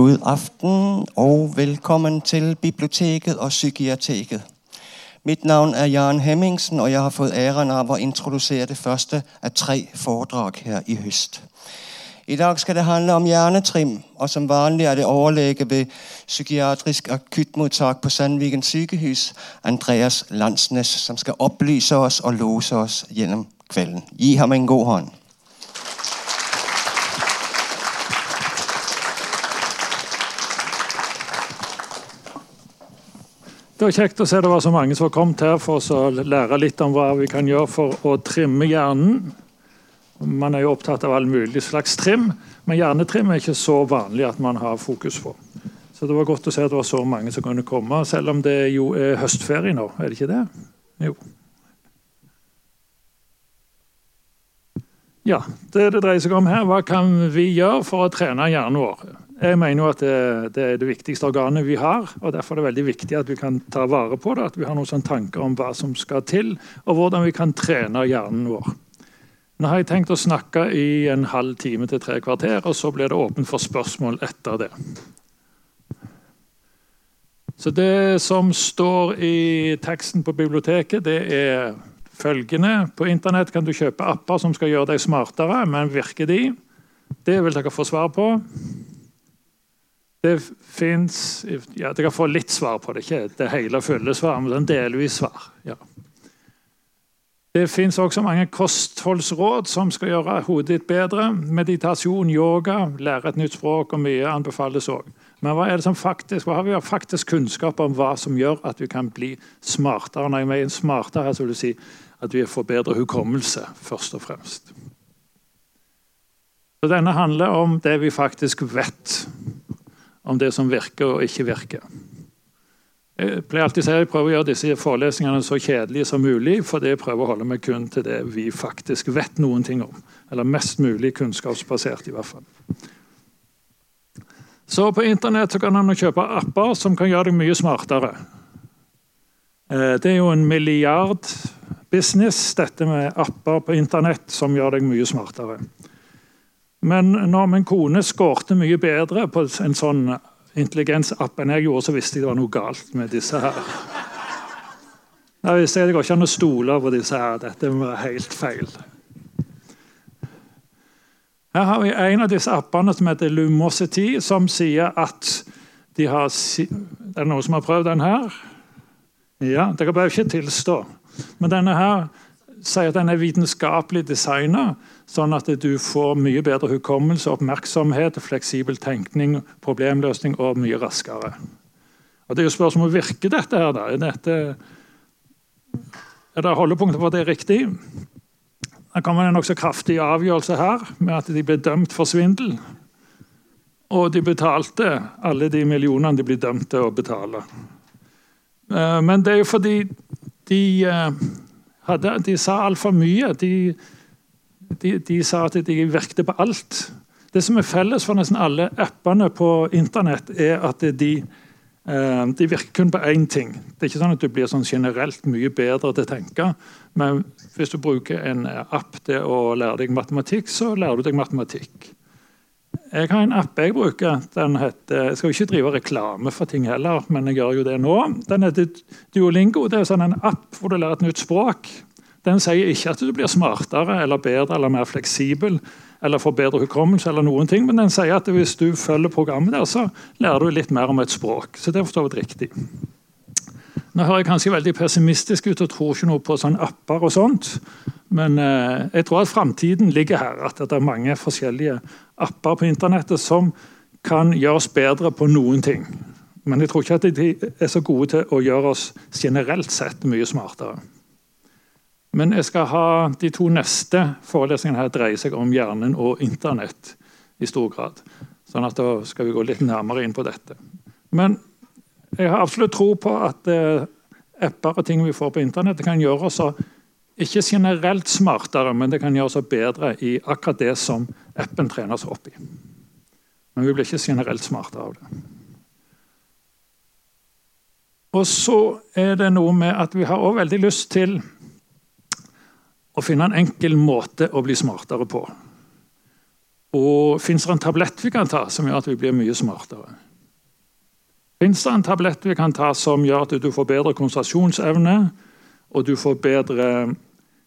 God aften og velkommen til biblioteket og psykiateket. Mitt navn er Jan Hemmingsen, og jeg har fått æren av å introdusere det første av tre foredrag her i høst. I dag skal det handle om hjernetrim, og som vanlig er det overlege ved psykiatrisk akuttmottak på Sandviken sykehus, Andreas Landsnes, som skal opplyse oss og lose oss gjennom kvelden. Gi ham en god hånd. Det var kjekt å se det var så mange som har kommet her for å lære litt om hva vi kan gjøre for å trimme hjernen. Man er jo opptatt av all mulig slags trim, men hjernetrim er ikke så vanlig at man har fokus på. Så det var godt å se at det var så mange som kunne komme, selv om det jo er høstferie nå. Er det ikke det? Jo. Ja, det det dreier seg om her, Hva kan vi gjøre for å trene hjernen vår? Jeg mener jo at det, det, er det viktigste organet vi har. og Derfor er det veldig viktig at vi kan ta vare på det. At vi har noen sånne tanker om hva som skal til, og hvordan vi kan trene hjernen vår. Nå har jeg tenkt å snakke i en halv time til tre kvarter, og så blir det åpent for spørsmål etter det. Så Det som står i teksten på biblioteket, det er følgende. På internett kan du kjøpe apper som skal gjøre deg smartere, men virker de? Det vil dere få svar på. Det fins ja, Dere får litt svar på det, ikke det hele og fulle svar, men delvis svar. Ja. Det fins også mange kostholdsråd som skal gjøre hodet ditt bedre. Meditasjon, yoga, lære et nytt språk og mye anbefales òg. Men hva, er det som faktisk, hva har vi faktisk kunnskap om hva som gjør at vi kan bli smartere? Når jeg mener smartere, så vil jeg si at vi får bedre hukommelse, først og fremst. Så Denne handler om det vi faktisk vet om det som virker og ikke virker. Jeg pleier alltid å si at jeg prøver å gjøre disse forelesningene så kjedelige som mulig, fordi jeg prøver å holde meg kun til det vi faktisk vet noen ting om. Eller mest mulig kunnskapsbasert, i hvert fall. Så På internett så kan man kjøpe apper som kan gjøre deg mye smartere. Eh, det er jo en milliard business, dette med apper på internett som gjør deg mye smartere. Men når min kone skårte mye bedre på en sånn intelligensapp enn jeg gjorde, så visste jeg det var noe galt med disse her. Jeg visste Det går ikke an å stole på disse her. Dette var helt feil. Her har vi en av disse appene som heter Lumosity, som sier at de har Er det noen som har prøvd den her? Ja, Dere behøver ikke tilstå. Men denne her sier at den er vitenskapelig designa, sånn at du får mye bedre hukommelse, oppmerksomhet, fleksibel tenkning, problemløsning og mye raskere. Og Det er jo spørsmålet virker dette her, da. Er, dette, er det holdepunkter for at det er riktig? Det kommer en nokså kraftig avgjørelse her, med at de ble dømt for svindel. Og de betalte alle de millionene de ble dømt til å betale. Eh, men det er jo fordi de eh, hadde, de sa altfor mye. De, de, de, sa at de virket på alt. Det som er felles for nesten alle appene på internett, er at de, eh, de virker kun på én ting. Det er ikke sånn at du blir sånn generelt mye bedre til å tenke. Men hvis du bruker en app til å lære deg matematikk, så lærer du deg matematikk. Jeg har en app jeg bruker. den heter, Jeg skal jo ikke drive reklame for ting heller, men jeg gjør jo det nå. Den heter Duolingo. Det er sånn en app hvor du lærer et nytt språk. Den sier ikke at du blir smartere eller bedre eller mer fleksibel eller får bedre hukommelse, eller noen ting, men den sier at hvis du følger programmet der, så lærer du litt mer om et språk. Så det er for riktig. Nå hører jeg kanskje veldig pessimistisk ut og tror ikke noe på sånne apper. og sånt, Men eh, jeg tror at framtiden ligger her. At det er mange forskjellige apper på internettet som kan gjøre oss bedre på noen ting. Men jeg tror ikke at de er så gode til å gjøre oss generelt sett mye smartere. Men jeg skal ha de to neste forelesningene her dreier seg om hjernen og internett i stor grad. Sånn at Da skal vi gå litt nærmere inn på dette. Men jeg har absolutt tro på at eh, apper og ting vi får på internett, kan gjøre oss ikke generelt smartere, men det kan gjøre oss bedre i akkurat det som appen trener oss opp i. Men vi blir ikke generelt smartere av det. Og så er det noe med at vi har også veldig lyst til å finne en enkel måte å bli smartere på. Og fins det en tablett vi kan ta som gjør at vi blir mye smartere? Fins det en tablett vi kan ta som gjør at du får bedre konsentrasjonsevne, og du får bedre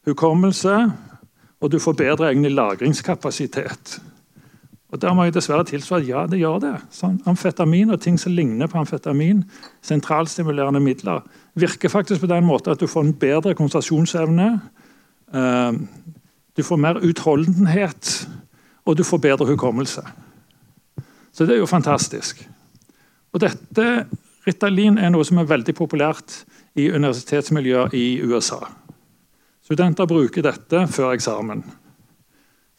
hukommelse, og du får bedre egen lagringskapasitet? Og Der må jeg dessverre tilstå at ja, det gjør det. Sånn, amfetamin og ting som ligner på amfetamin, sentralstimulerende midler, virker faktisk på den måten at du får en bedre konsentrasjonsevne. Uh, du får mer utholdenhet, og du får bedre hukommelse. Så det er jo fantastisk. Og dette Ritalin er noe som er veldig populært i universitetsmiljøer i USA. Studenter bruker dette før eksamen.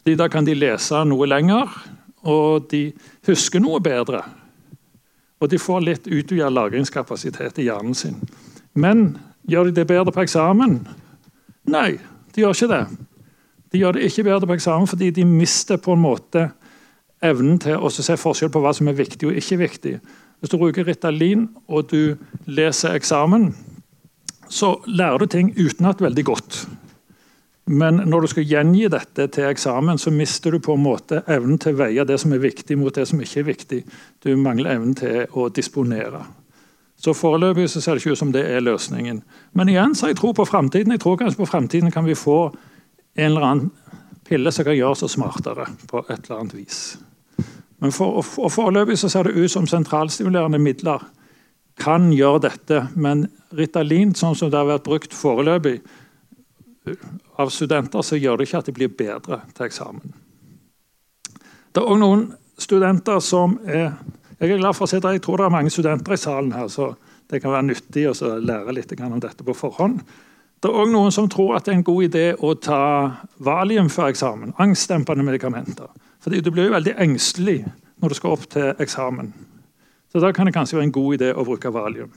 De da kan de lese noe lenger, og de husker noe bedre. Og de får litt utvidet lagringskapasitet i hjernen sin. Men gjør de det bedre på eksamen? Nei, de gjør ikke det. De gjør det ikke bedre på eksamen fordi de mister på en måte evnen til å se forskjell på hva som er viktig og ikke viktig. Hvis du bruker Ritalin og du leser eksamen, så lærer du ting utenat veldig godt. Men når du skal gjengi dette til eksamen, så mister du på en måte evnen til å veie det som er viktig, mot det som ikke er viktig. Du mangler evnen til å disponere. Så Foreløpig så ser det ikke ut som det er løsningen. Men igjen så jeg tro på framtiden. Jeg tror kanskje på framtiden kan vi få en eller annen pille som kan gjøre oss smartere på et eller annet vis. Men for, og Foreløpig så ser det ut som sentralstimulerende midler kan gjøre dette. Men Ritalin, sånn som det har vært brukt foreløpig, av studenter, så gjør det ikke at de blir bedre til eksamen. Det er òg noen studenter som er Jeg er glad for å se det, jeg tror det er mange studenter i salen her, så det kan være nyttig å lære litt om dette på forhånd. Det er òg noen som tror at det er en god idé å ta valium før eksamen. Angstdempende medikamenter. Fordi Du blir jo veldig engstelig når du skal opp til eksamen. Så Da kan det kanskje være en god idé å bruke valium.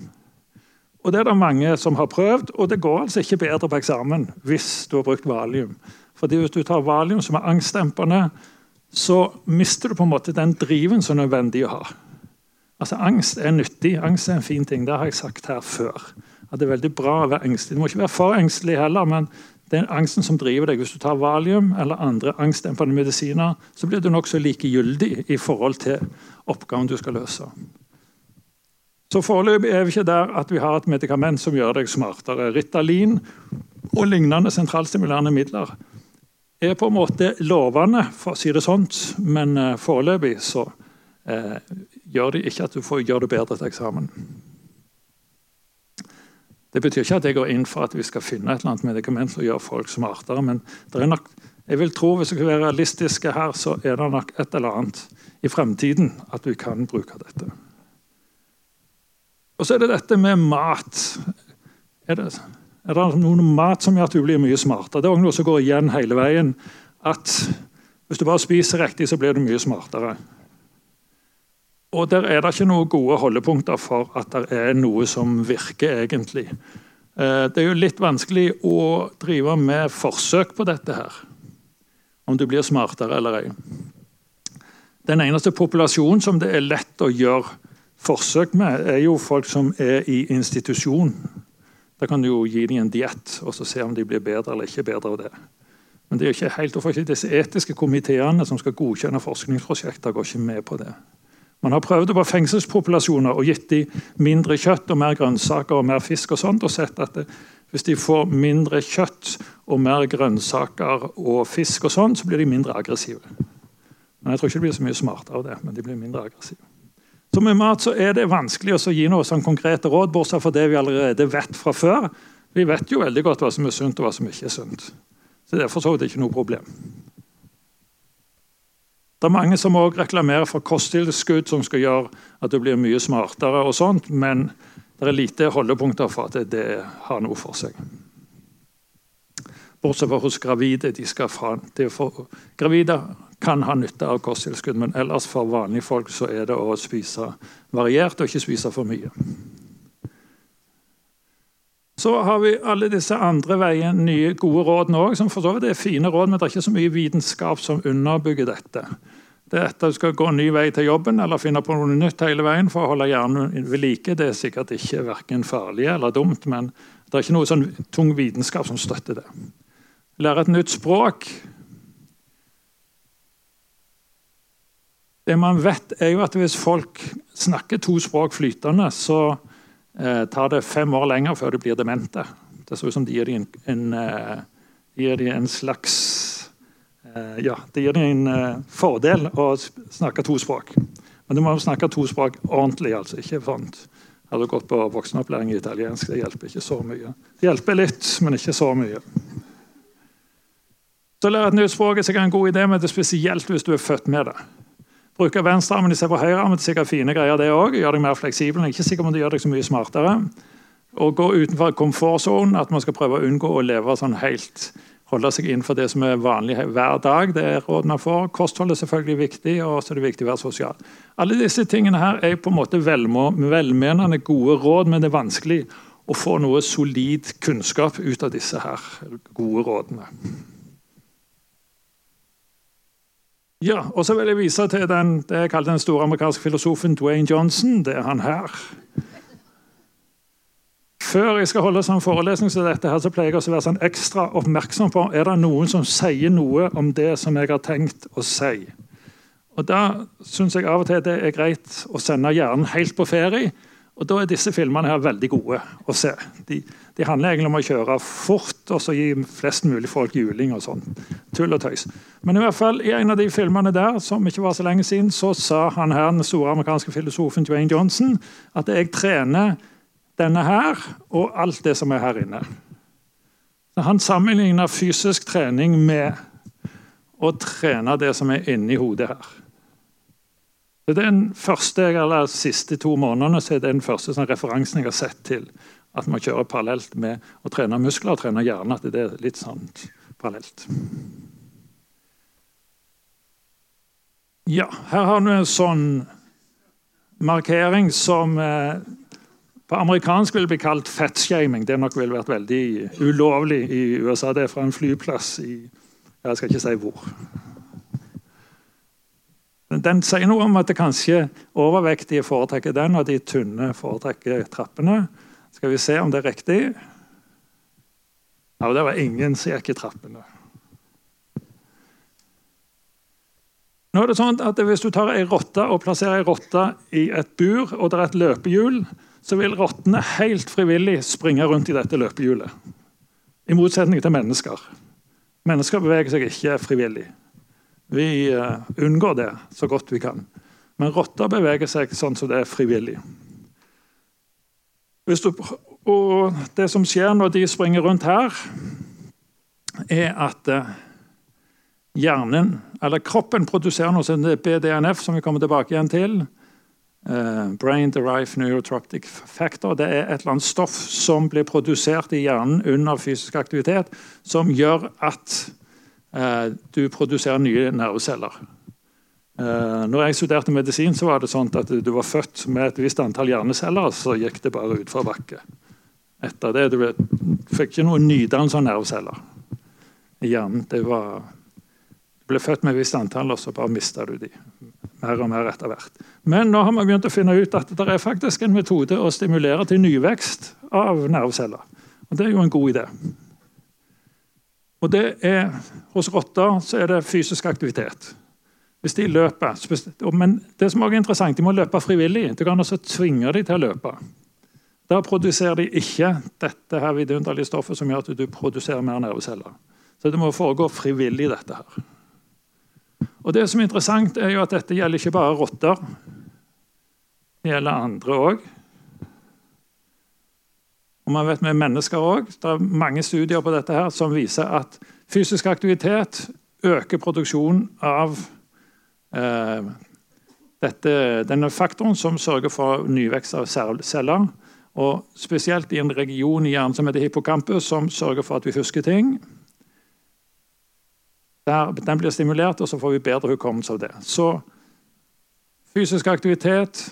Og Det er det mange som har prøvd, og det går altså ikke bedre på eksamen hvis du har brukt valium. Fordi Hvis du tar valium som er angstdempende, så mister du på en måte den driven som er nødvendig å ha. Altså Angst er nyttig. Angst er en fin ting. Det har jeg sagt her før. At Det er veldig bra å være engstelig. Du må ikke være for engstelig heller, men det er angsten som driver deg. Hvis du tar valium eller andre angstdempende medisiner, så blir du nokså likegyldig i forhold til oppgaven du skal løse. Så Foreløpig er vi ikke der at vi har et medikament som gjør deg smartere. Ritalin og lignende sentralstimulerende midler er på en måte lovende, for å si det sånt, men eh, foreløpig så eh, gjør det ikke at du får gjøre det bedre til eksamen. Det betyr ikke at jeg går inn for at vi skal finne et eller annet medikament som gjør folk smartere, men nok, jeg vil tro hvis vi skal være realistiske her, så er det nok et eller annet i fremtiden at vi kan bruke dette. Og så er det dette med mat. Er det, er det noen mat som gjør at du blir mye smartere? Det er også noe som går igjen hele veien. At hvis du bare spiser riktig, så blir du mye smartere. Og der er det ikke noen gode holdepunkter for at det er noe som virker, egentlig. Eh, det er jo litt vanskelig å drive med forsøk på dette her. Om du blir smartere eller ei. Den eneste populasjonen som det er lett å gjøre forsøk med, er jo folk som er i institusjon. Da kan du jo gi dem en diett og så se om de blir bedre eller ikke bedre av det. Men det er ikke helt, disse etiske komiteene som skal godkjenne forskningsprosjekter, går ikke med på det. Man har prøvd det på fengselspopulasjoner og gitt dem mindre kjøtt og mer grønnsaker og mer fisk. og sånt, og sett at det, Hvis de får mindre kjøtt og mer grønnsaker og fisk, og sånt, så blir de mindre aggressive. Men Jeg tror ikke de blir så mye smartere av det, men de blir mindre aggressive. Så med mat så er det vanskelig å gi noe sånn konkrete råd, bortsett fra det vi allerede vet fra før. Vi vet jo veldig godt hva som er sunt og hva som ikke er sunt. Så det er for så vidt ikke noe problem. Det er mange som også reklamerer for kosttilskudd som skal gjøre at du blir mye smartere, og sånt, men det er lite holdepunkter for at det har noe for seg. Bortsett fra hos gravide. Fra, for, gravide kan ha nytte av kosttilskudd, men ellers for vanlige folk så er det å spise variert og ikke spise for mye. Så har vi alle disse andre veien, nye, gode rådene òg, som for så vidt er fine råd, men det er ikke så mye vitenskap som underbygger dette. Det er at du skal gå en ny vei til jobben eller finne på noe nytt hele veien for å holde hjernen ved like. Det er sikkert ikke verken farlig eller dumt, men det er ikke noe sånn tung vitenskap som støtter det. Lære et nytt språk Det man vet, er jo at hvis folk snakker to språk flytende, så tar det fem år lenger før de blir demente. Det ser ut som de gir dem en, en, eh, gir de en slags eh, Ja, det gir dem en eh, fordel å snakke to språk. Men du må snakke to språk ordentlig. altså, ikke sånt. Hadde du gått på voksenopplæring i italiensk, det hjelper ikke så mye. Det hjelper litt, men ikke så mye. Så lærer et nytt språk er sikkert en god idé, men det er spesielt hvis du er født med det. Bruke venstrearmen istedenfor høyrearmen. Sikkert fine greier, det også. Gjør deg mer fleksibel. Jeg er ikke sikker om det gjør deg så mye smartere. Og gå utenfor komfortsonen. At man skal prøve å unngå å leve sånn helt Holde seg innenfor det som er vanlig hver dag. det er råd man får. Kosthold er selvfølgelig viktig, og så er det viktig å være sosial. Alle disse tingene her er på en måte velmenende gode råd, men det er vanskelig å få noe solid kunnskap ut av disse her gode rådene. Ja, og så vil jeg vise til den, det jeg kaller den store amerikanske filosofen Dwayne Johnson. Det er han her. Før jeg skal holde sånn forelesning som dette, her, så pleier jeg å være sånn ekstra oppmerksom på er det noen som sier noe om det som jeg har tenkt å si. Og Da syns jeg av og til det er greit å sende hjernen helt på ferie. Og Da er disse filmene her veldig gode å se. De, de handler egentlig om å kjøre fort og så gi flest mulig folk juling og sånn. Tull og tøys. Men i hvert fall i en av de filmene der som ikke var så lenge siden, så sa han her, den store amerikanske filosofen Dwayne Johnson at jeg trener denne her og alt det som er her inne. Så han sammenligner fysisk trening med å trene det som er inni hodet her. Så Den første eller siste to månedene så er det den første sånn referansen jeg har sett til at man kjører parallelt med å trene muskler og trene hjerne. At det er litt sånn parallelt. Ja, her har du en sånn markering som eh, på amerikansk vil bli kalt fettshaming. Det nok ville vært veldig ulovlig i USA. Det er fra en flyplass i Jeg skal ikke si hvor. Den sier noe om at det kanskje overvektige foretrekker den, og de tynne foretrekker trappene. Skal vi se om det er riktig? Ja, Det var ingen som gikk i trappene. Nå er det sånn at Hvis du tar ei rotte og plasserer ei rotte i et bur, og det er et løpehjul, så vil rottene helt frivillig springe rundt i dette løpehjulet. I motsetning til mennesker. Mennesker beveger seg ikke frivillig. Vi uh, unngår det så godt vi kan. Men rotter beveger seg sånn som det er frivillig. Du, og det som skjer når de springer rundt her, er at uh, hjernen, eller kroppen produserer noe som heter BDNF, som vi kommer tilbake igjen til. Uh, brain Derived Neurotropic Factor. Det er et eller annet stoff som blir produsert i hjernen under fysisk aktivitet, som gjør at Eh, du produserer nye nerveceller. Eh, når jeg studerte medisin, så var det sånn at du var født med et visst antall hjerneceller, så gikk det bare utforbakke. Etter det du, fikk ikke noen nydannelse av nerveceller i hjernen. Det var, du ble født med et visst antall, og så bare mista du de. Mer og mer etter hvert. Men nå har vi begynt å finne ut at det er faktisk en metode å stimulere til nyvekst av nerveceller. Og Det er jo en god idé. Og det er, Hos rotter så er det fysisk aktivitet. Hvis de løper, Men det som også er interessant, de må løpe frivillig. Du kan også tvinge dem til å løpe. Da produserer de ikke dette her vidunderlige stoffet som gjør at du produserer mer nerveceller. Så det må foregå frivillig, dette her. Og Det som er interessant, er jo at dette gjelder ikke bare rotter. Det gjelder andre òg. Og man vet med mennesker også, Det er mange studier på dette her som viser at fysisk aktivitet øker produksjonen av eh, dette, denne faktoren som sørger for nyvekst av celler. Og spesielt i en region i hjernen som heter hippocampus, som sørger for at vi husker ting. Der, den blir stimulert, og så får vi bedre hukommelse av det. Så fysisk aktivitet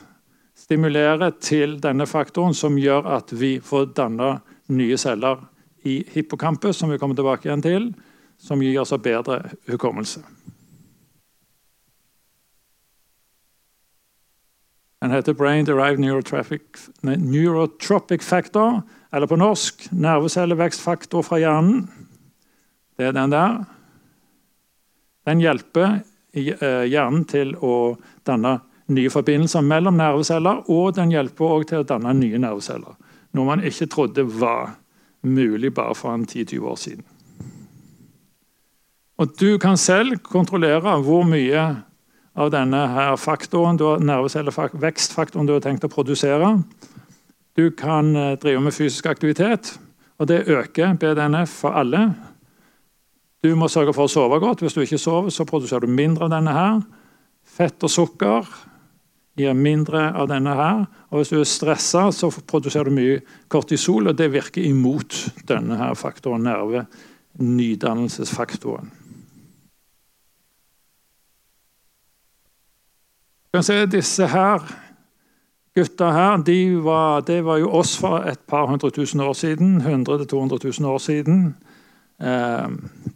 stimulerer til denne faktoren som gjør at vi får danna nye celler i hippocampus, som vi kommer tilbake igjen til, som gir oss bedre hukommelse. Den heter Brain Derived Neurotropic Factor, eller på norsk nervecellevekstfaktor fra hjernen. Det er den der. Den hjelper eh, hjernen til å danne nye forbindelser mellom nerveceller, og den hjelper også til å danne nye nerveceller. Noe man ikke trodde var mulig bare for 10-20 år siden. Og Du kan selv kontrollere hvor mye av denne her faktoren, nervecellevekstfaktoren du har tenkt å produsere. Du kan eh, drive med fysisk aktivitet, og det øker BDNF for alle. Du må sørge for å sove godt. Hvis du ikke sover, så produserer du mindre av denne her. Fett og sukker gir mindre av denne her. Og hvis du er stressa, så produserer du mye kortisol, og det virker imot denne her faktoren, nerve, nydannelsesfaktoren. Du kan se disse her gutta her, de var, det var jo oss for et par hundre tusen år siden. 100 200 000 år siden. Eh,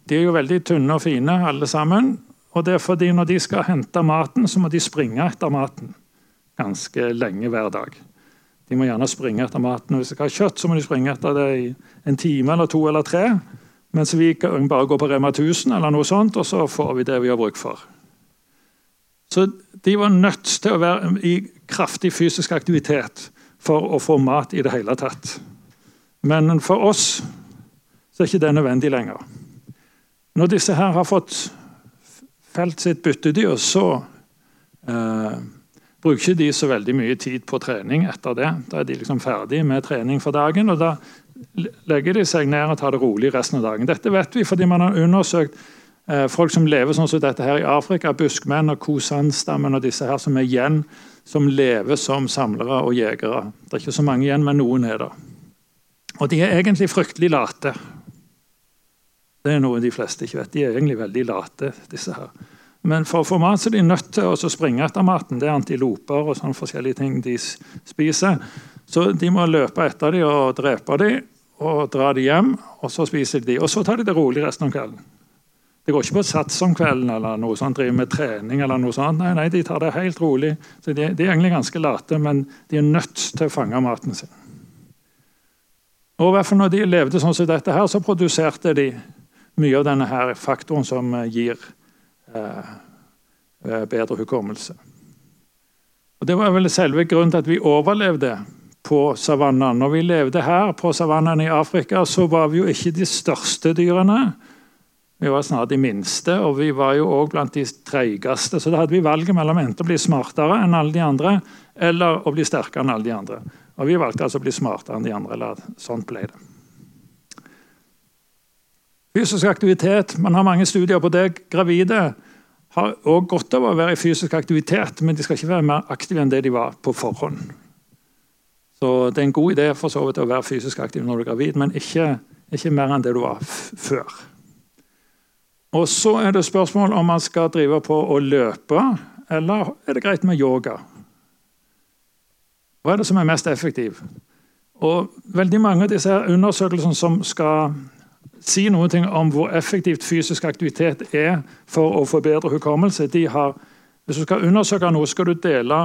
de er jo veldig tynne og fine, alle sammen. Og det er fordi når de skal hente maten, så må de springe etter maten ganske lenge hver dag. De må gjerne springe etter maten. Hvis de ikke har kjøtt, så må de springe etter det i en time eller to eller tre. Mens vi kan bare gå på Rema 1000 eller noe sånt, og så får vi det vi har bruk for. Så de var nødt til å være i kraftig fysisk aktivitet for å få mat i det hele tatt. Men for oss så er ikke det nødvendig lenger. Når disse her har fått felt sitt byttedyr, så eh, bruker ikke de så veldig mye tid på trening etter det. Da er de liksom ferdig med trening for dagen, og da legger de seg ned og tar det rolig resten av dagen. Dette vet vi fordi man har undersøkt eh, folk som lever sånn som dette her i Afrika, buskmenn og kosanstammen og disse her som er igjen, som lever som samlere og jegere. Det er ikke så mange igjen, men noen er det. Og de er egentlig fryktelig late. Det er noe de fleste ikke vet. De er egentlig veldig late, disse her. Men for å få mat så er de nødt til å springe etter maten. Det er antiloper og sånne forskjellige ting de spiser. Så de må løpe etter dem og drepe dem og dra dem hjem. Og så spiser de Og så tar de det rolig resten av kvelden. Det går ikke på sats om kvelden eller noe sånt, driver med trening. eller noe sånt. Nei, nei, De tar det helt rolig. Så de, de er egentlig ganske late, men de er nødt til å fange maten sin. Og hvert Når de levde sånn som dette, her, så produserte de mye av denne her faktoren som gir Eh, eh, bedre hukommelse. Og Det var vel selve grunnen til at vi overlevde på savannaen. Når vi levde her på savannaen i Afrika, så var vi jo ikke de største dyrene. Vi var snarere de minste, og vi var jo også blant de treigeste. Så da hadde vi valget mellom enten å bli smartere enn alle de andre, eller å bli sterkere enn alle de andre. Og vi valgte altså å bli smartere enn de andre. eller sånt ble det. Fysisk aktivitet, Man har mange studier på det. Gravide har også godt av å være i fysisk aktivitet, men de skal ikke være mer aktive enn det de var på forhånd. Så Det er en god idé for så vidt å være fysisk aktiv når du er gravid, men ikke, ikke mer enn det du var før. Og Så er det spørsmål om man skal drive på å løpe, eller er det greit med yoga? Hva er det som er mest effektivt? Og Veldig mange av disse undersøkelsene som skal si noe om hvor effektivt fysisk aktivitet er for å forbedre hukommelse. Har, hvis du skal undersøke noe, skal du dele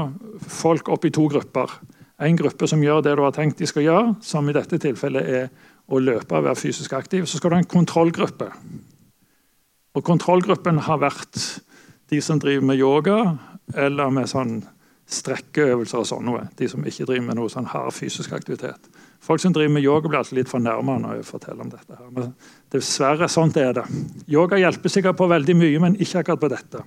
folk opp i to grupper. En gruppe som gjør det du har tenkt de skal gjøre, som i dette tilfellet er å løpe og være fysisk aktiv. Så skal du ha en kontrollgruppe. Og Kontrollgruppen har vært de som driver med yoga eller med sånn strekkeøvelser og sånn noe. De som ikke driver med noe sånn hard fysisk aktivitet. Folk som driver med yoga, blir alltid litt fornærma når jeg forteller om dette. her. Men dessverre, sånt er det. Yoga hjelper sikkert på veldig mye, men ikke akkurat på dette.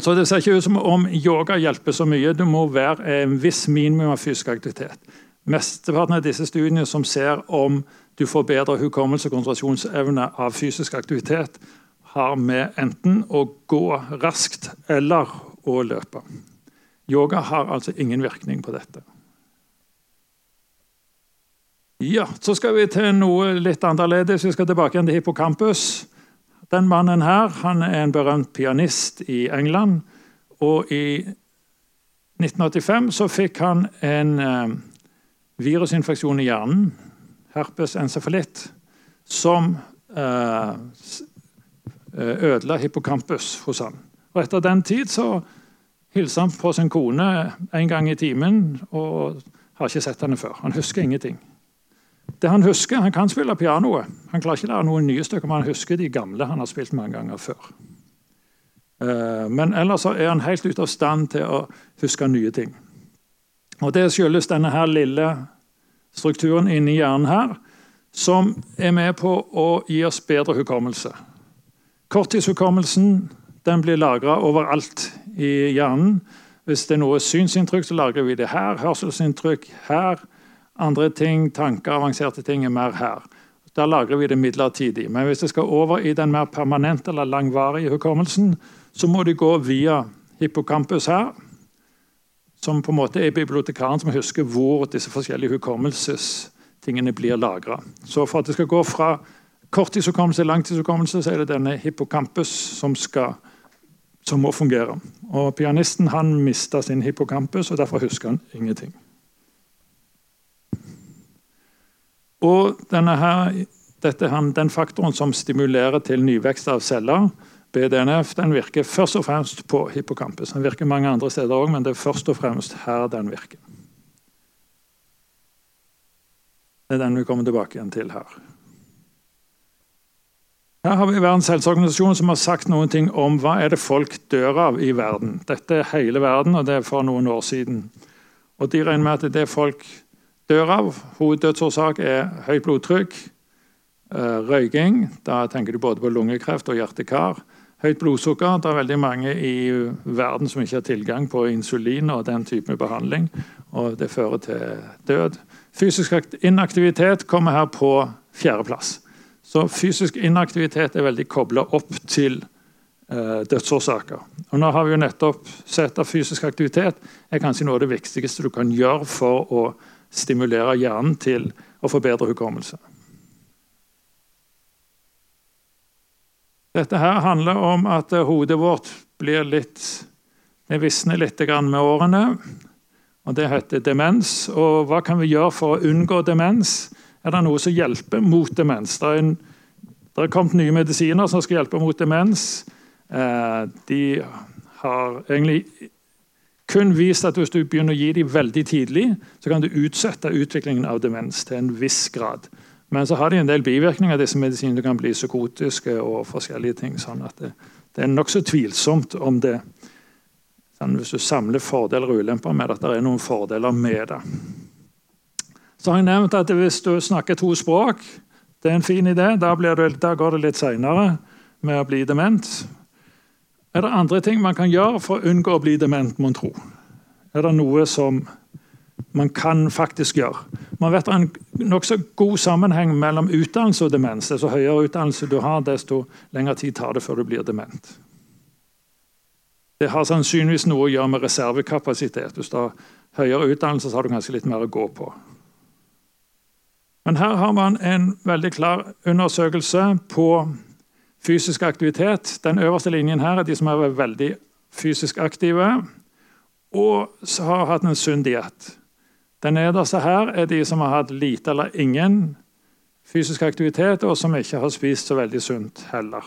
Så Det ser ikke ut som om yoga hjelper så mye. Du må være en viss minimum av fysisk aktivitet. Mesteparten av disse studiene som ser om du får bedre hukommelse og konsentrasjonsevne av fysisk aktivitet, har med enten å gå raskt eller å løpe. Yoga har altså ingen virkning på dette. Ja, Så skal vi til noe litt annerledes. Vi skal tilbake igjen til hippocampus. Den mannen her han er en berømt pianist i England. Og i 1985 så fikk han en eh, virusinfeksjon i hjernen, herpes encefalitt, som eh, ødela hippocampus hos han. Og Etter den tid så hilser han på sin kone en gang i timen og har ikke sett henne før. Han husker ingenting. Det han husker, han kan spille pianoet. Han klarer ikke lære noen nye stykker, men han husker de gamle han har spilt mange ganger før. Eh, men ellers er han helt ute av stand til å huske nye ting. Og Det skyldes denne her lille strukturen inni hjernen her, som er med på å gi oss bedre hukommelse. Korttidshukommelsen den blir lagra overalt i hjernen. Hvis det er noe synsinntrykk, så lagrer vi det her. Hørselsinntrykk her. Andre ting, tanker, avanserte ting er mer her. Da lagrer vi det midlertidig. Men hvis det skal over i den mer permanente eller langvarige hukommelsen, så må det gå via hippocampus her, som på en måte er bibliotekaren som husker hvor disse forskjellige hukommelsestingene blir lagra. Så for at det skal gå fra korttidshukommelse til langtidshukommelse, så er det denne hippocampus som, skal, som må fungere. Og Pianisten han mista sin hippocampus, og derfor husker han ingenting. Og her, dette er den faktoren som stimulerer til nyvekst av celler, BDNF, den virker først og fremst på hippocampus. Den virker mange andre steder òg, men det er først og fremst her den virker. Det er den vi kommer tilbake igjen til her. Her har vi Verdens helseorganisasjon som har sagt noen ting om hva er det folk dør av i verden. Dette er hele verden, og det er for noen år siden. Og De regner med at det folk dør av, hoveddødsårsak er høyt blodtrykk, eh, røyking. Da tenker du både på lungekreft og hjerte-kar. Høyt blodsukker. Det er veldig mange i verden som ikke har tilgang på insulin og den type behandling. og Det fører til død. Fysisk inaktivitet kommer her på fjerdeplass. Så fysisk inaktivitet er veldig kobla opp til eh, dødsårsaker. Og nå har vi jo nettopp sett at fysisk aktivitet er kanskje noe av det viktigste du kan gjøre for å stimulere hjernen til å forbedre hukommelse. Dette her handler om at hodet vårt blir litt Det visner litt med årene. og Det heter demens. Og hva kan vi gjøre for å unngå demens? Er det noe som hjelper mot demens? Det er, en, det er kommet nye medisiner som skal hjelpe mot demens. Eh, de har egentlig kun vist at hvis du begynner å gi dem veldig tidlig, så kan du utsette utviklingen av demens til en viss grad. Men så har de en del bivirkninger. disse medisinene kan bli psykotiske og forskjellige ting. sånn at Det, det er nokså tvilsomt om det sånn, Hvis du samler fordeler og ulemper med det, at det er noen fordeler med det. Så har jeg nevnt at hvis du snakker to språk, det er en fin idé. Da, det, da går det litt seinere med å bli dement. Er det andre ting man kan gjøre for å unngå å bli dement, mon tro? Er det noe som man kan faktisk gjøre? Man vet det er en nokså god sammenheng mellom utdannelse og demens. Desto høyere utdannelse du har, desto lengre tid tar det før du blir dement. Det har sannsynligvis noe å gjøre med reservekapasitet. Hvis du har høyere utdannelse, så har du kanskje litt mer å gå på. Men her har man en veldig klar undersøkelse på Fysisk aktivitet. Den øverste linjen her er de som er veldig fysisk aktive og har hatt en sunn diett. Den nederste her er de som har hatt lite eller ingen fysisk aktivitet, og som ikke har spist så veldig sunt heller.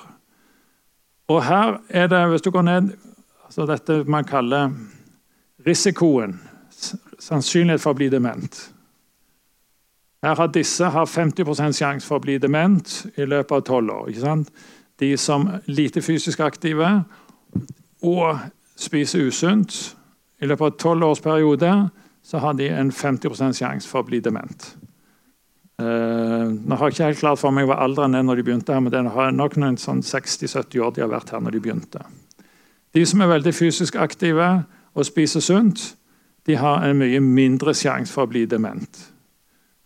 Og her er det, hvis du går ned altså Dette man kaller risikoen. Sannsynlighet for å bli dement. Her har disse har 50% sjanse for å bli dement i løpet av tolv år. De som er lite fysisk aktive og spiser usunt. I løpet av tolv års periode så har de en 50% sjanse for å bli dement. Uh, nå har jeg ikke helt klart for meg hva alderen er når de begynte, her, men det har nok noen sånn 60-70 år de har vært her når de begynte. De som er veldig fysisk aktive og spiser sunt, de har en mye mindre sjanse for å bli dement.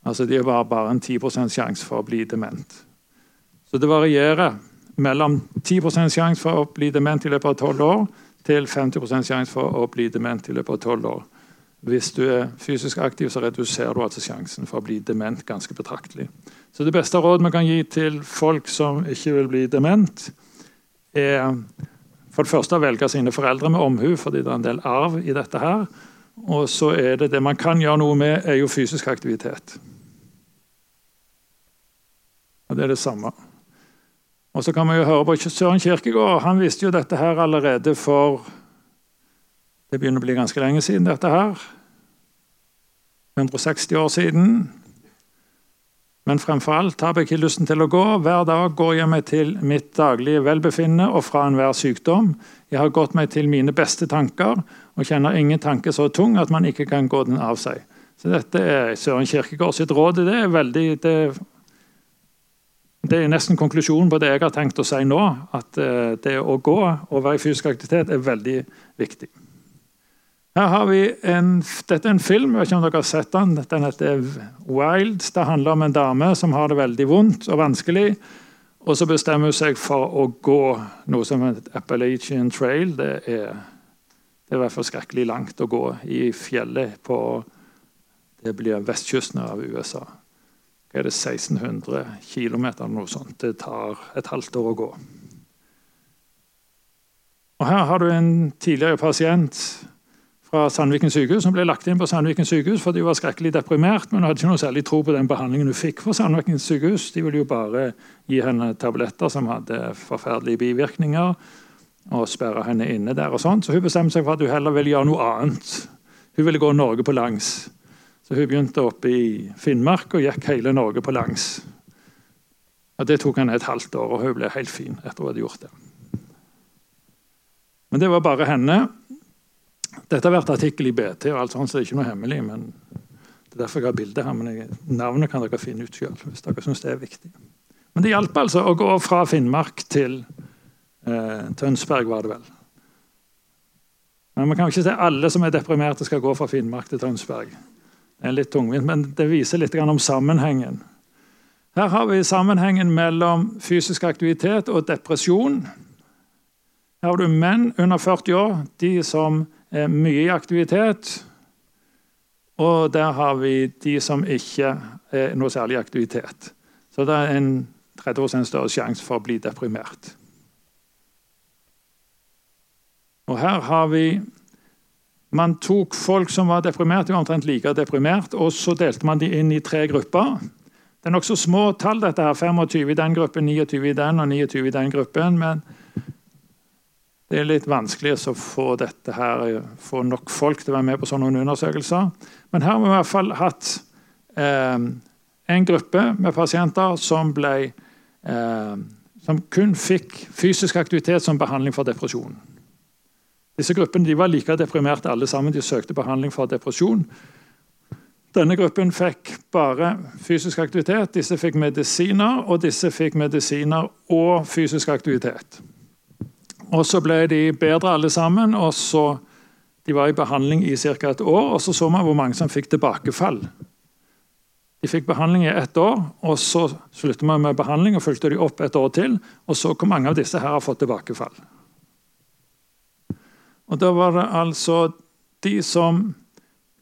Altså De har bare en 10% sjanse for å bli dement. Så det varierer mellom 10 sjanse for å bli dement i løpet av 12 år til 50 sjanse for å bli dement i løpet av 12 år. Hvis du er fysisk aktiv, så reduserer du altså sjansen for å bli dement ganske betraktelig. Så Det beste rådet vi kan gi til folk som ikke vil bli dement, er for det første å velge sine foreldre med omhu, fordi det er en del arv i dette. her. Og så er det det man kan gjøre noe med, er jo fysisk aktivitet. Og Det er det samme. Og så kan vi jo høre på Søren Kirkegård. Han visste jo dette her allerede for Det begynner å bli ganske lenge siden. dette her. 160 år siden. Men fremfor alt har jeg ikke lysten til å gå. Hver dag går jeg meg til mitt daglige velbefinnende og fra enhver sykdom. Jeg har gått meg til mine beste tanker og kjenner ingen tanke så tung at man ikke kan gå den av seg. Så Dette er Søren Kirkegaard sitt råd. Det er, veldig, det, det er nesten konklusjonen på det jeg har tenkt å si nå. At eh, det å gå og være i fysisk aktivitet er veldig viktig. Her har vi en, Dette er en film. jeg vet ikke om dere har sett Den Den heter Wild. Det handler om en dame som har det veldig vondt og vanskelig. Og så bestemmer hun seg for å gå noe som heter Appalachian Trail. Det er, det er i hvert fall skrekkelig langt å gå i fjellet på det blir vestkysten av USA. Hva er det, 1600 km eller noe sånt. Det tar et halvt år å gå. Og Her har du en tidligere pasient fra Sandviken sykehus. som ble lagt inn på Sandviken sykehus fordi hun var skrekkelig deprimert. Men hun hadde ikke noe særlig tro på den behandlingen hun fikk på Sandviken sykehus. De ville jo bare gi henne tabletter som hadde forferdelige bivirkninger, og sperre henne inne der. og sånt. Så hun bestemte seg for at hun heller ville gjøre noe annet. Hun ville gå Norge på langs. Så hun begynte oppe i Finnmark og gikk hele Norge på langs. Og Det tok henne et halvt år, og hun ble helt fin etter hun hadde gjort det. Men det var bare henne. Dette har vært artikkel i BT, og alt sånt, så det er ikke noe hemmelig. men Det er derfor jeg har bildet her, men jeg, navnet kan dere finne ut sjøl. hvis dere synes det er viktig. Men det hjalp altså å gå fra Finnmark til eh, Tønsberg, var det vel. Men Man kan jo ikke si alle som er deprimerte, skal gå fra Finnmark til Tønsberg. Det er litt tungvint, men det viser litt om sammenhengen. Her har vi sammenhengen mellom fysisk aktivitet og depresjon. Her har du menn under 40 år, de som er mye i aktivitet. Og der har vi de som ikke er noe særlig i aktivitet. Så det er en 30 større sjanse for å bli deprimert. Og her har vi Man tok folk som var deprimert, de var omtrent like deprimert, og så delte man de inn i tre grupper. Det er nokså små tall, dette her. 25 i den gruppen, 29 i den og 29 i den gruppen. Men det er litt vanskelig å få, her, få nok folk til å være med på sånne undersøkelser. Men her har vi i hvert fall hatt eh, en gruppe med pasienter som, ble, eh, som kun fikk fysisk aktivitet som behandling for depresjon. Disse gruppene var like deprimerte alle sammen. De søkte behandling for depresjon. Denne gruppen fikk bare fysisk aktivitet. Disse fikk medisiner, og disse fikk medisiner og fysisk aktivitet. Og så ble de bedre alle sammen. og så De var i behandling i ca. et år, og så så man hvor mange som fikk tilbakefall. De fikk behandling i ett år, og så sluttet man med behandling og fulgte de opp et år til. Og så hvor mange av disse her har fått tilbakefall. Og Da var det altså de som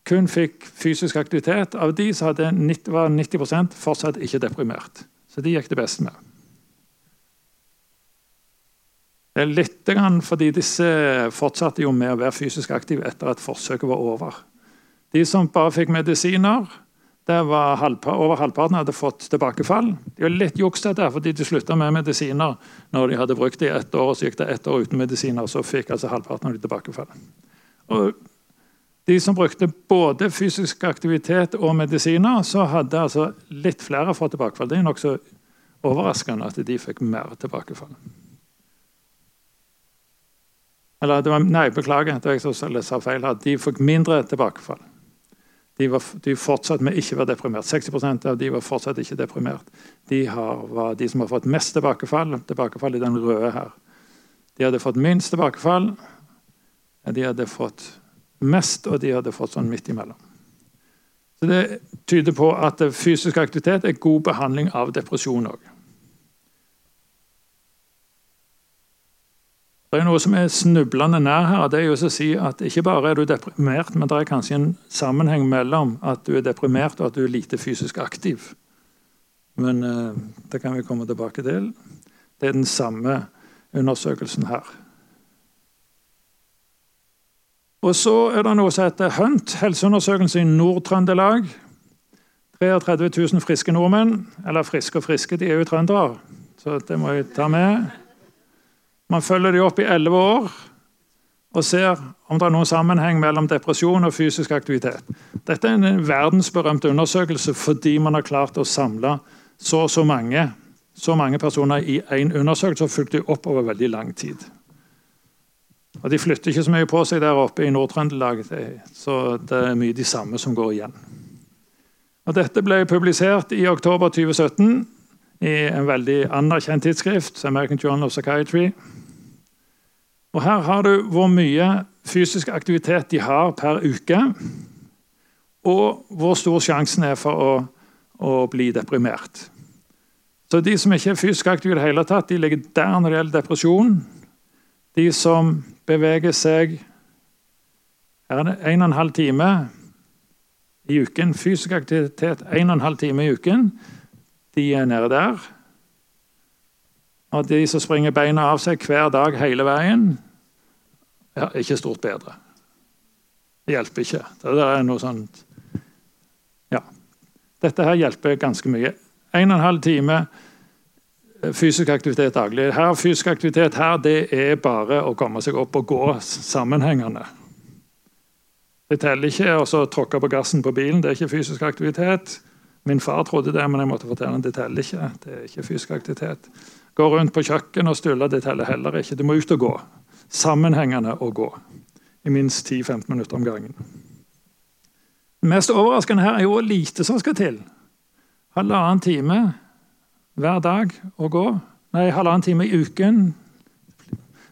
kun fikk fysisk aktivitet. Av de som hadde 90, var 90% fortsatt ikke deprimert. Så de gikk det best med. Det er litt fordi disse fortsatte jo med å være fysisk aktive etter at forsøket var over. De som bare fikk medisiner, var halvpa over halvparten hadde fått tilbakefall. De var litt juks dette, fordi de slutta med medisiner når de hadde brukt det i ett år. og Så gikk det ett år uten medisiner, og så fikk altså halvparten av de tilbakefall. Og de som brukte både fysisk aktivitet og medisiner, så hadde altså litt flere fått tilbakefall. Det er nokså overraskende at de fikk mer tilbakefall. Eller det var, nei, beklager, det var jeg som sa feil her. De fikk mindre tilbakefall. De var de fortsatt med ikke var deprimert. 60% av de var fortsatt ikke deprimert. De har, var de som har fått mest tilbakefall. Tilbakefall i den røde her. De hadde fått minst tilbakefall. De hadde fått mest, og de hadde fått sånn midt imellom. Så Det tyder på at fysisk aktivitet er god behandling av depresjon òg. Det er noe som er snublende nær her. det er jo å si at Ikke bare er du deprimert, men det er kanskje en sammenheng mellom at du er deprimert og at du er lite fysisk aktiv. Men eh, det kan vi komme tilbake til. Det er den samme undersøkelsen her. Og Så er det noe som heter Hunt, helseundersøkelse i Nord-Trøndelag. 33 000 friske nordmenn. Eller friske og friske, de er jo trøndere, så det må jeg ta med. Man følger dem opp i elleve år. og ser om det er noen sammenheng mellom depresjon og fysisk aktivitet. Dette er en verdensberømt undersøkelse fordi man har klart å samle så og så mange, så mange personer i én undersøkelse og fulgt dem opp over veldig lang tid. Og De flytter ikke så mye på seg der oppe i Nord-Trøndelag, så det er mye de samme som går igjen. Og Dette ble publisert i oktober 2017 i en veldig anerkjent tidsskrift, American Journal of Psychiatry. Og Her har du hvor mye fysisk aktivitet de har per uke, og hvor stor sjansen er for å, å bli deprimert. Så De som ikke er fysisk aktive, i det hele tatt, de ligger der når det gjelder depresjon. De som beveger seg her er det 1 12 time i uken, fysisk aktivitet 1 12 time i uken, de er nede der. Og de som springer beina av seg hver dag hele veien, ja, ikke stort bedre. Det hjelper ikke. Det er noe sånt Ja. Dette her hjelper ganske mye. 1 12 time fysisk aktivitet daglig. Her, fysisk aktivitet her det er bare å komme seg opp og gå sammenhengende. Det teller ikke å tråkke på gassen på bilen. Det er ikke fysisk aktivitet. Min far trodde det, men jeg måtte fortelle det teller ikke. Det er ikke fysisk aktivitet. Gå rundt på kjøkkenet og stulle, det teller heller ikke. Du må ut og gå. Sammenhengende å gå. I minst 10-15 minutter om gangen. Det mest overraskende her er jo hvor lite som skal til. Halvannen time hver dag å gå. Nei, halvannen time i uken.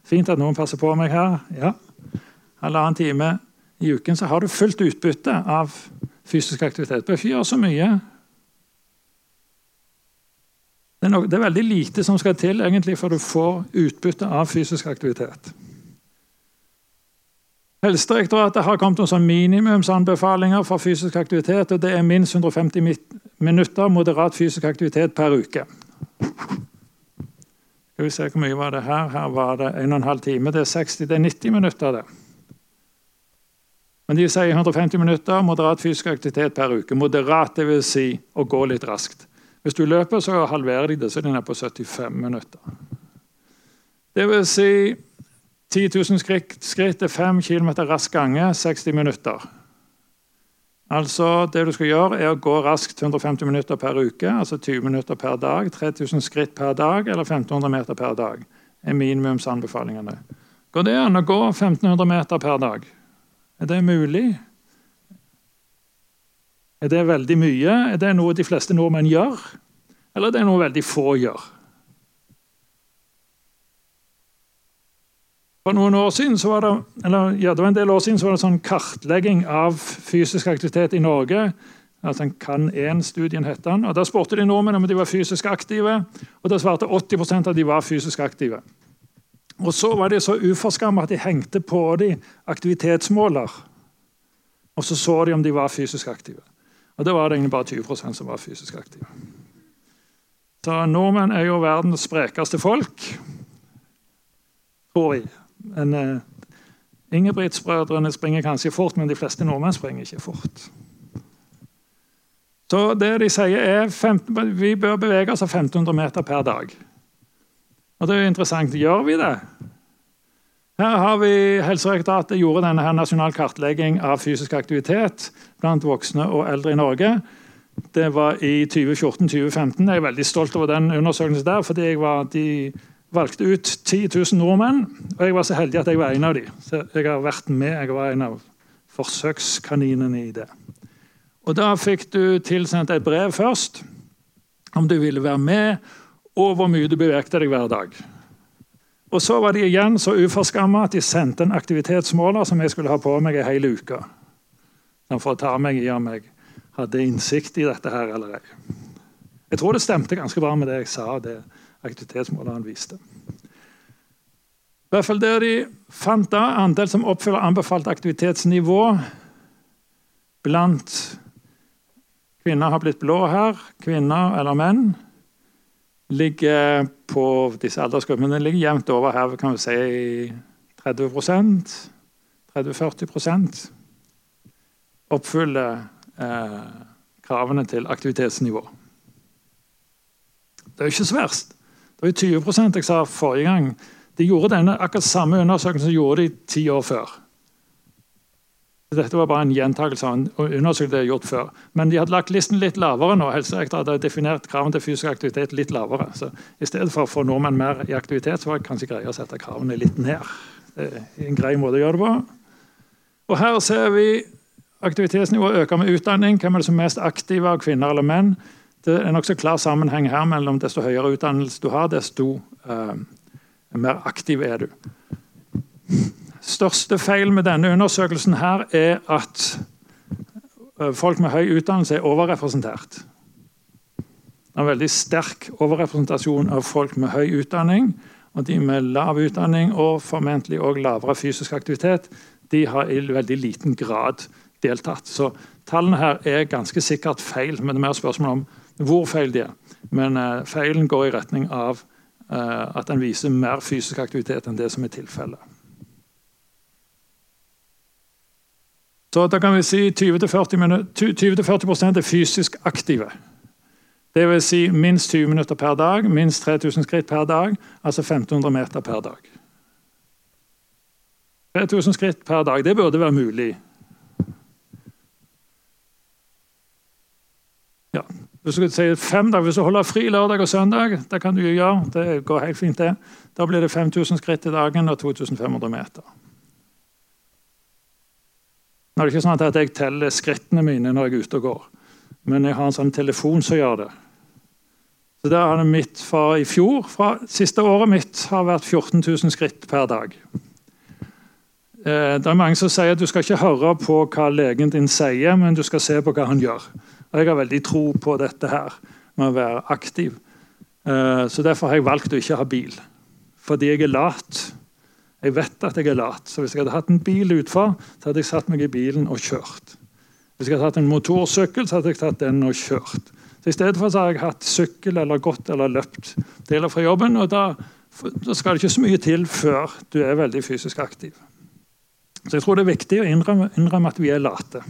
Fint at noen passer på meg her. Ja. Halvannen time i uken, så har du fullt utbytte av fysisk aktivitet. Bør ikke gjøre så mye. Det er, no det er, veldig lite som skal til egentlig for du får utbytte av fysisk aktivitet. Helsedirektoratet har kommet med sånn minimumsanbefalinger for fysisk aktivitet. og Det er minst 150 minutter moderat fysisk aktivitet per uke. Skal vi se hvor mye var det her? Her var det 1 12 time. Det er 60, det er 90 minutter. det. Men de sier 150 minutter moderat fysisk aktivitet per uke. Moderat, dvs. Si å gå litt raskt. Hvis du løper, så halverer de de nede på 75 minutter. Det vil si 10 000 skritt, skritt er 5 km rask gange, 60 minutter. Altså, Det du skal gjøre, er å gå raskt 150 minutter per uke, altså 20 minutter per dag, 3000 skritt per dag eller 1500 meter per dag. er minimumsanbefalingene. Går det an å gå 1500 meter per dag? Er det mulig? Er det veldig mye? Er det noe de fleste nordmenn gjør? Eller er det noe veldig få gjør? For noen år siden var det, eller, ja, det var en del år siden så var det sånn kartlegging av fysisk aktivitet i Norge. Altså en kan 1-studien het den. og Da spurte de nordmenn om de var fysisk aktive. og Da svarte 80% at de var fysisk aktive. Og så var de så uforskamma at de hengte på de aktivitetsmåler. Og så så de om de var fysisk aktive. Og det var det egentlig bare 20 som var fysisk aktive. Så nordmenn er jo verdens sprekeste folk, tror vi. Men uh, Ingebrigtsbrødrene springer kanskje fort, men de fleste nordmenn springer ikke fort. Så det de sier er 15, Vi bør bevege oss 1500 meter per dag. Og det er jo interessant. Gjør vi det? Her har vi Helsedirektoratet gjorde denne her nasjonal kartlegging av fysisk aktivitet blant voksne og eldre i Norge. Det var i 2014-2015. Jeg er veldig stolt over den undersøkelsen der. fordi de valgte ut 10 000 nordmenn, og jeg var så heldig at jeg var en av dem. Så jeg har vært med, jeg var en av forsøkskaninene i det. Og Da fikk du tilsendt et brev først om du ville være med, og hvor mye du bevegte deg hver dag. Og Så var de igjen så uforskamma at de sendte en aktivitetsmåler som jeg skulle ha på meg ei hel uke. For å ta meg i om jeg hadde innsikt i dette her eller ei. Jeg tror det stemte ganske bra med det jeg sa. det aktivitetsmåleren viste. I hvert fall der de fant da andel som oppfyller anbefalt aktivitetsnivå blant kvinner har blitt blå her, kvinner eller menn, ligger på disse aldersgruppene ligger jevnt over her kan vi si 30% 30-40 oppfyller eh, kravene til aktivitetsnivå. Det er jo ikke så verst. Det var 20 jeg sa forrige gang. De gjorde denne akkurat samme undersøkelsen som de gjorde de ti år før. Dette var bare en gjentakelse av en undersøkelse de har gjort før. Men de hadde lagt listen litt lavere nå. Helsedirektoratet hadde definert kravene til fysisk aktivitet litt lavere. Så I stedet for å få nordmenn mer i aktivitet, så var det kanskje greia å sette kravene litt ned. En grei måte å gjøre det på. Og Her ser vi aktivitetsnivået øker med utdanning. Hvem er det som er mest aktive av kvinner eller menn? Det er nokså klar sammenheng her mellom desto høyere utdannelse du har, desto uh, mer aktiv er du. Største feil med denne undersøkelsen her er at uh, folk med høy utdannelse er overrepresentert. Det er en veldig sterk overrepresentasjon av folk med høy utdanning. Og de med lav utdanning og formentlig òg lavere fysisk aktivitet de har i veldig liten grad deltatt. Så tallene her er ganske sikkert feil, men det er mer spørsmål om hvor feil de er. Men uh, feilen går i retning av uh, at den viser mer fysisk aktivitet enn det som er tilfellet. Så da kan vi si 20-40% er fysisk aktive. Vil si minst 20 minutter per dag, minst 3000 skritt per dag, altså 1500 meter per dag. 3000 skritt per dag, det burde være mulig. Ja. Hvis du si fem dager, hvis du holder fri lørdag og søndag, det kan du gjøre, det går helt fint det. Da blir det 5000 skritt i dagen og 2500 meter. Nå er det ikke sånn at jeg teller skrittene mine når jeg er ute og går, men jeg har en sånn telefon som gjør det. Så det er mitt fra i fjor. Fra siste året mitt har vært 14 000 skritt per dag. Eh, det er Mange som sier at du skal ikke høre på hva legen din sier, men du skal se på hva han gjør. Og Jeg har veldig tro på dette her med å være aktiv. Eh, så Derfor har jeg valgt å ikke ha bil. Fordi jeg er lat. Jeg vet at jeg er lat. Så hvis jeg hadde hatt en bil utfor, så hadde jeg satt meg i bilen og kjørt. Hvis jeg hadde hatt en motorsykkel, så hadde jeg tatt den og kjørt. Så I stedet for så har jeg hatt sykkel eller gått eller løpt deler fra jobben. og da, da skal det ikke så mye til før du er veldig fysisk aktiv. Så jeg tror det er viktig å innrømme, innrømme at vi er late.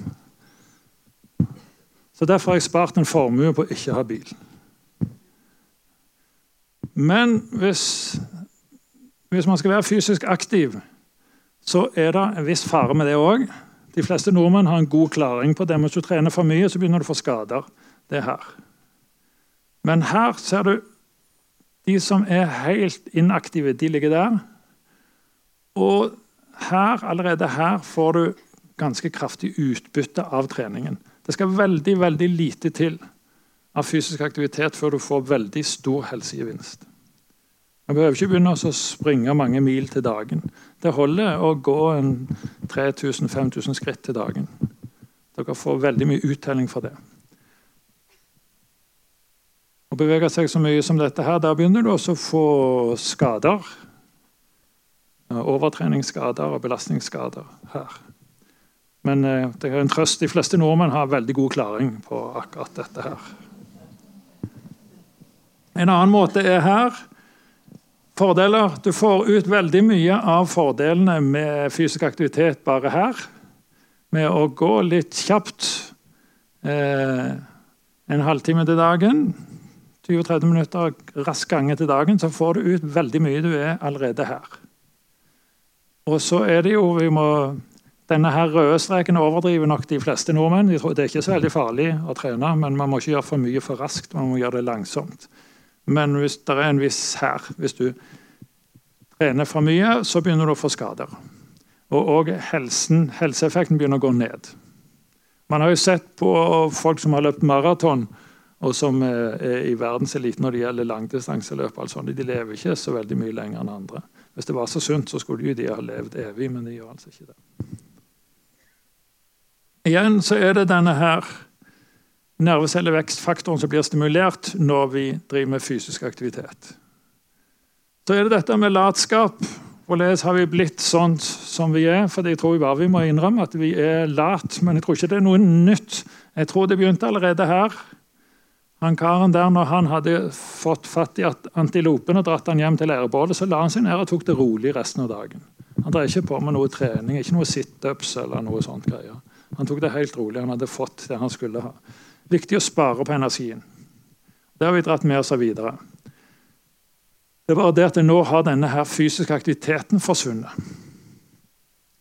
Så Derfor har jeg spart en formue på å ikke ha bil. Men hvis, hvis man skal være fysisk aktiv, så er det en viss fare med det òg. De fleste nordmenn har en god klaring på det. Hvis du trener for mye, så begynner du å få skader. Det er her. Men her ser du de som er helt inaktive, de ligger der. Og her, allerede her får du ganske kraftig utbytte av treningen. Det skal veldig, veldig lite til av fysisk aktivitet før du får veldig stor helsegevinst. Man behøver ikke begynne å springe mange mil til dagen. Det holder å gå 3000-5000 skritt til dagen. Dere får veldig mye uttelling for det. Å bevege seg så mye som dette her, Der begynner du også å få skader overtreningsskader og belastningsskader her. Men eh, det er en trøst. De fleste nordmenn har veldig god klaring på akkurat dette her. En annen måte er her. Fordeler. Du får ut veldig mye av fordelene med fysisk aktivitet bare her. Med å gå litt kjapt eh, en halvtime til dagen. 20-30 minutter rask gange til dagen, så får du ut veldig mye. Du er allerede her. Og så er det jo vi må, Denne her røde streken overdriver nok de fleste nordmenn. Det er ikke så veldig farlig å trene, men man må ikke gjøre for mye for raskt. Man må gjøre det langsomt. Men hvis det er en viss her Hvis du trener for mye, så begynner du å få skader. Og, og helseeffekten begynner å gå ned. Man har jo sett på folk som har løpt maraton, og som er i verdenseliten når det gjelder langdistanseløp. Altså, de lever ikke så veldig mye lenger enn andre. Hvis det var så sunt, så skulle jo de ha levd evig, men de gjør altså ikke det. Igjen så er det denne her nervecellevekstfaktoren som blir stimulert når vi driver med fysisk aktivitet. Så er det dette med latskap. Hvordan har vi blitt sånn som vi er? For jeg tror bare vi må innrømme at vi er lat, men jeg tror ikke det er noe nytt. Jeg tror det begynte allerede her. Han karen der, når han hadde fått fatt i antilopen og dratt han hjem til leirbålet, så la han seg ned og tok det rolig resten av dagen. Han drev ikke på med noe trening, ikke noe situps eller noe sånt greier. Han tok det helt rolig. Han hadde fått det han skulle ha. Viktig å spare på energien. Det har vi dratt med oss videre. Det bare det at nå har denne her fysiske aktiviteten forsvunnet.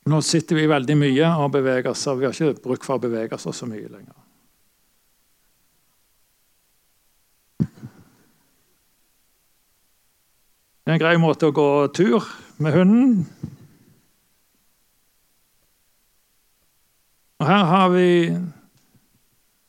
Nå sitter vi veldig mye og beveger oss, vi har ikke bruk for å bevege oss så mye lenger. Det er en grei måte å gå tur med hunden. Og her har vi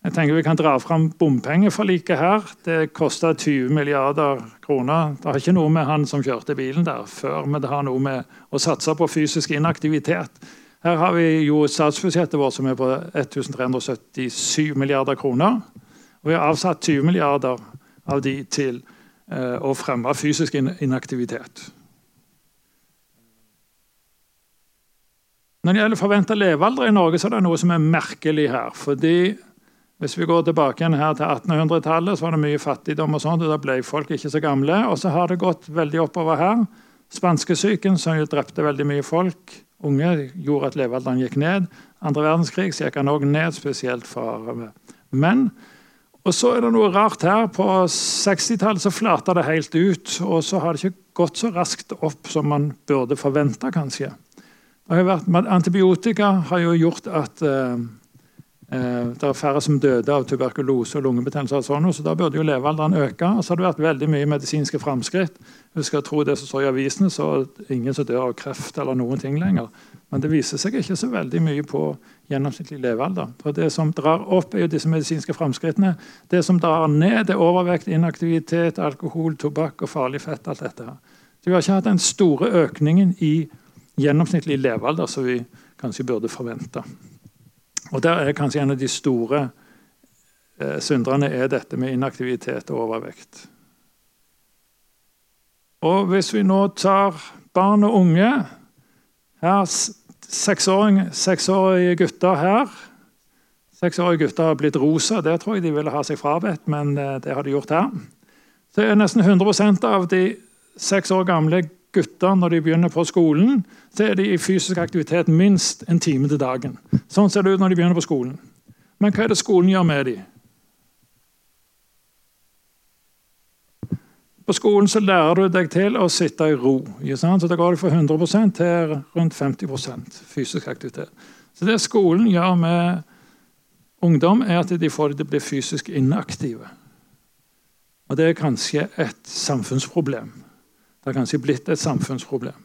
jeg tenker Vi kan dra fram bompengeforliket her. Det kosta 20 milliarder kroner. Det har ikke noe med han som kjørte bilen der før, men det har noe med å satse på fysisk inaktivitet. Her har vi jo statsbudsjettet vårt som er på 1377 milliarder kroner. Og vi har avsatt 20 milliarder av de til eh, å fremme fysisk inaktivitet. Når det gjelder forventa levealder i Norge, så er det noe som er merkelig her. fordi hvis vi går tilbake igjen her til 1800-tallet, så var det mye fattigdom. og sånt, og Da ble folk ikke så gamle. Og så har det gått veldig oppover her. Spanskesyken, som jo drepte veldig mye folk, unge, gjorde at levealderen gikk ned. Andre verdenskrig så gikk han òg ned, spesielt for menn. Og så er det noe rart her. På 60-tallet så flata det helt ut. Og så har det ikke gått så raskt opp som man burde forvente, kanskje. Har vært, antibiotika har jo gjort at Eh, det er færre som døde av tuberkulose og lungebetennelse. og sånn, så Da burde jo levealderen øke. og så har det vært veldig mye medisinske framskritt. Vi skal tro det som står i avisene, så er det ingen som dør av kreft eller noen ting lenger. Men det viser seg ikke så veldig mye på gjennomsnittlig levealder. For Det som drar opp, er jo disse medisinske framskrittene. Det som drar ned, er overvekt, inaktivitet, alkohol, tobakk og farlig fett. alt dette her. Så Vi har ikke hatt den store økningen i gjennomsnittlig levealder som vi kanskje burde forvente. Og Der er kanskje en av de store eh, synderne er dette med inaktivitet og overvekt. Og Hvis vi nå tar barn og unge her, seksåring, Seksårige gutter her Seksårige gutter har blitt rosa. Det tror jeg de ville ha seg frabedt, men eh, det har de gjort her. Så er nesten 100% av de seks år gamle gutter når de begynner på skolen, så er de i fysisk aktivitet minst en time til dagen. Sånn ser det ut når de begynner på skolen. Men hva er det skolen gjør med dem? På skolen så lærer du deg til å sitte i ro. Så Da går du fra 100% til rundt 50% fysisk aktivitet. Så Det skolen gjør med ungdom, er at de får dem til å bli fysisk inaktive. Og Det er kanskje et samfunnsproblem. Det har kanskje blitt et samfunnsproblem.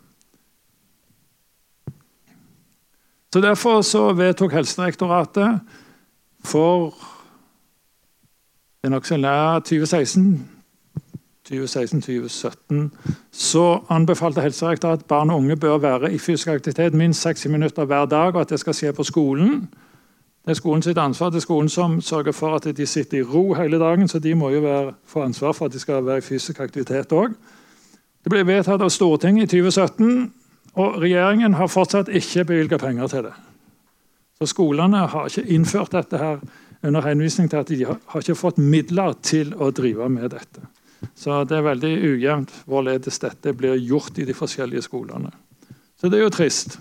Så Derfor så vedtok Helsedirektoratet for det er nokså nær 2016 2016-2017 så anbefalte Helsedirektoratet at barn og unge bør være i fysisk aktivitet minst 60 minutter hver dag, og at det skal skje på skolen. Det er skolen sitt ansvar. Det er skolen som sørger for at de sitter i ro hele dagen, så de må jo være, få ansvar for at de skal være i fysisk aktivitet òg. Det ble vedtatt av Stortinget i 2017, og regjeringen har fortsatt ikke bevilget penger til det. Så Skolene har ikke innført dette her under henvisning til at de har ikke fått midler til å drive med dette. Så det er veldig ujevnt hvorledes dette blir gjort i de forskjellige skolene. Så det er jo trist.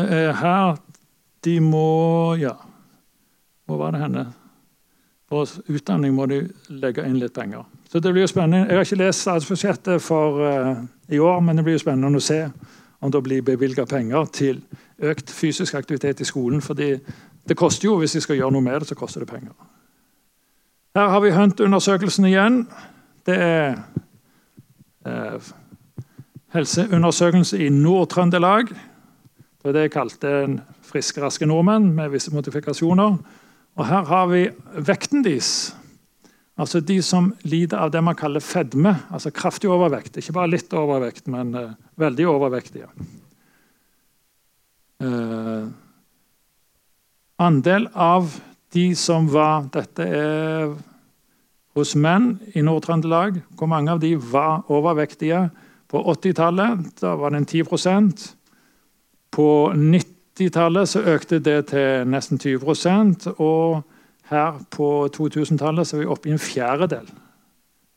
Det er her de må Ja, hvor var det henne? På utdanning må de legge inn litt penger. Så det blir jo spennende. Jeg har ikke lest statsbudsjettet for uh, i år, men det blir jo spennende å se om det blir bevilga penger til økt fysisk aktivitet i skolen. fordi det koster jo, Hvis vi skal gjøre noe med det, så koster det penger. Her har vi Hunt-undersøkelsen igjen. Det er eh, helseundersøkelse i Nord-Trøndelag. Det var det jeg kalte en friske, raske nordmenn med visse modifikasjoner. Og Her har vi vekten deres. Altså de som lider av det man kaller fedme, altså kraftig overvekt. Ikke bare litt overvekt, men uh, veldig overvektige. Uh, andel av de som var Dette er hos menn i Nord-Trøndelag. Hvor mange av de var overvektige? På 80-tallet var det en 10% På 90 90-tallet økte det til nesten 20% og her på 2000-tallet er vi oppe i en fjerdedel.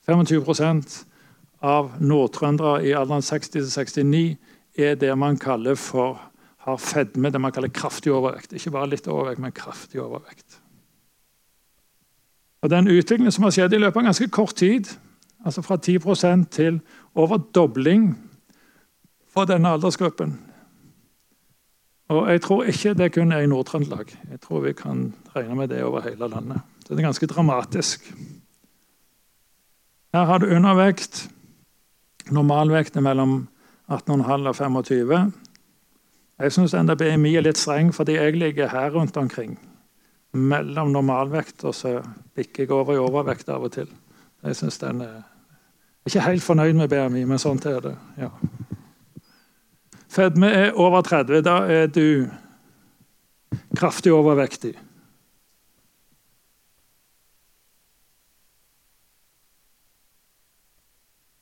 25% av nordtrøndere i alderen 60-69 er det man kaller for har fedme, det man kaller kraftig overvekt. Ikke bare litt overvekt, men kraftig overvekt. Og Den utviklingen som har skjedd i løpet av ganske kort tid, altså fra 10 til over dobling for denne aldersgruppen Og Jeg tror ikke det kun er i Nord-Trøndelag. Jeg tror vi kan regne med det over hele landet. Det er ganske dramatisk. Her har du undervekt. Normalvekt er mellom 18,5 og 25. Jeg syns BMI er litt streng fordi jeg ligger her rundt omkring mellom normalvekt, og så bikker jeg over i overvekt av og til. Jeg synes den er ikke helt fornøyd med BMI, men sånt er det. ja. Fedme er over 30. Da er du kraftig overvektig.